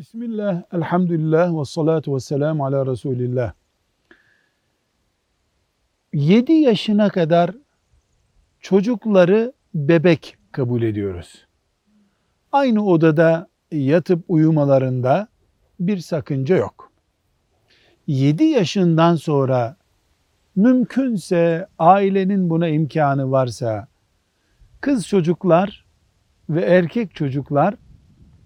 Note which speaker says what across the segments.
Speaker 1: Bismillah, elhamdülillah ve salatu ve selamu ala Resulillah. 7 yaşına kadar çocukları bebek kabul ediyoruz. Aynı odada yatıp uyumalarında bir sakınca yok. 7 yaşından sonra mümkünse ailenin buna imkanı varsa kız çocuklar ve erkek çocuklar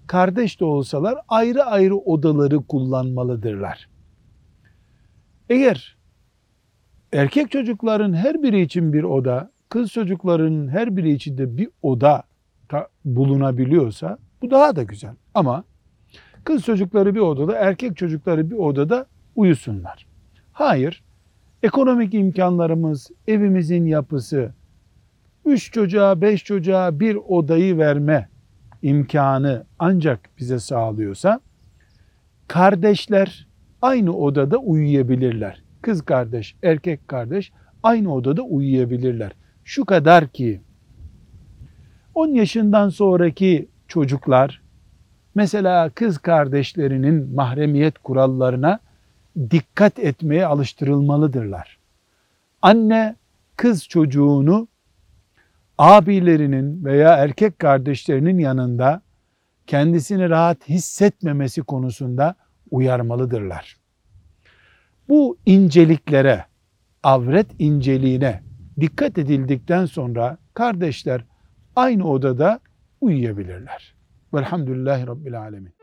Speaker 1: kardeş de olsalar ayrı ayrı odaları kullanmalıdırlar. Eğer erkek çocukların her biri için bir oda, kız çocukların her biri için de bir oda bulunabiliyorsa bu daha da güzel. Ama kız çocukları bir odada, erkek çocukları bir odada uyusunlar. Hayır, ekonomik imkanlarımız, evimizin yapısı, üç çocuğa, beş çocuğa bir odayı verme imkanı ancak bize sağlıyorsa kardeşler aynı odada uyuyabilirler. Kız kardeş, erkek kardeş aynı odada uyuyabilirler. Şu kadar ki 10 yaşından sonraki çocuklar mesela kız kardeşlerinin mahremiyet kurallarına dikkat etmeye alıştırılmalıdırlar. Anne kız çocuğunu abilerinin veya erkek kardeşlerinin yanında kendisini rahat hissetmemesi konusunda uyarmalıdırlar. Bu inceliklere, avret inceliğine dikkat edildikten sonra kardeşler aynı odada uyuyabilirler. Velhamdülillahi Rabbil Alemin.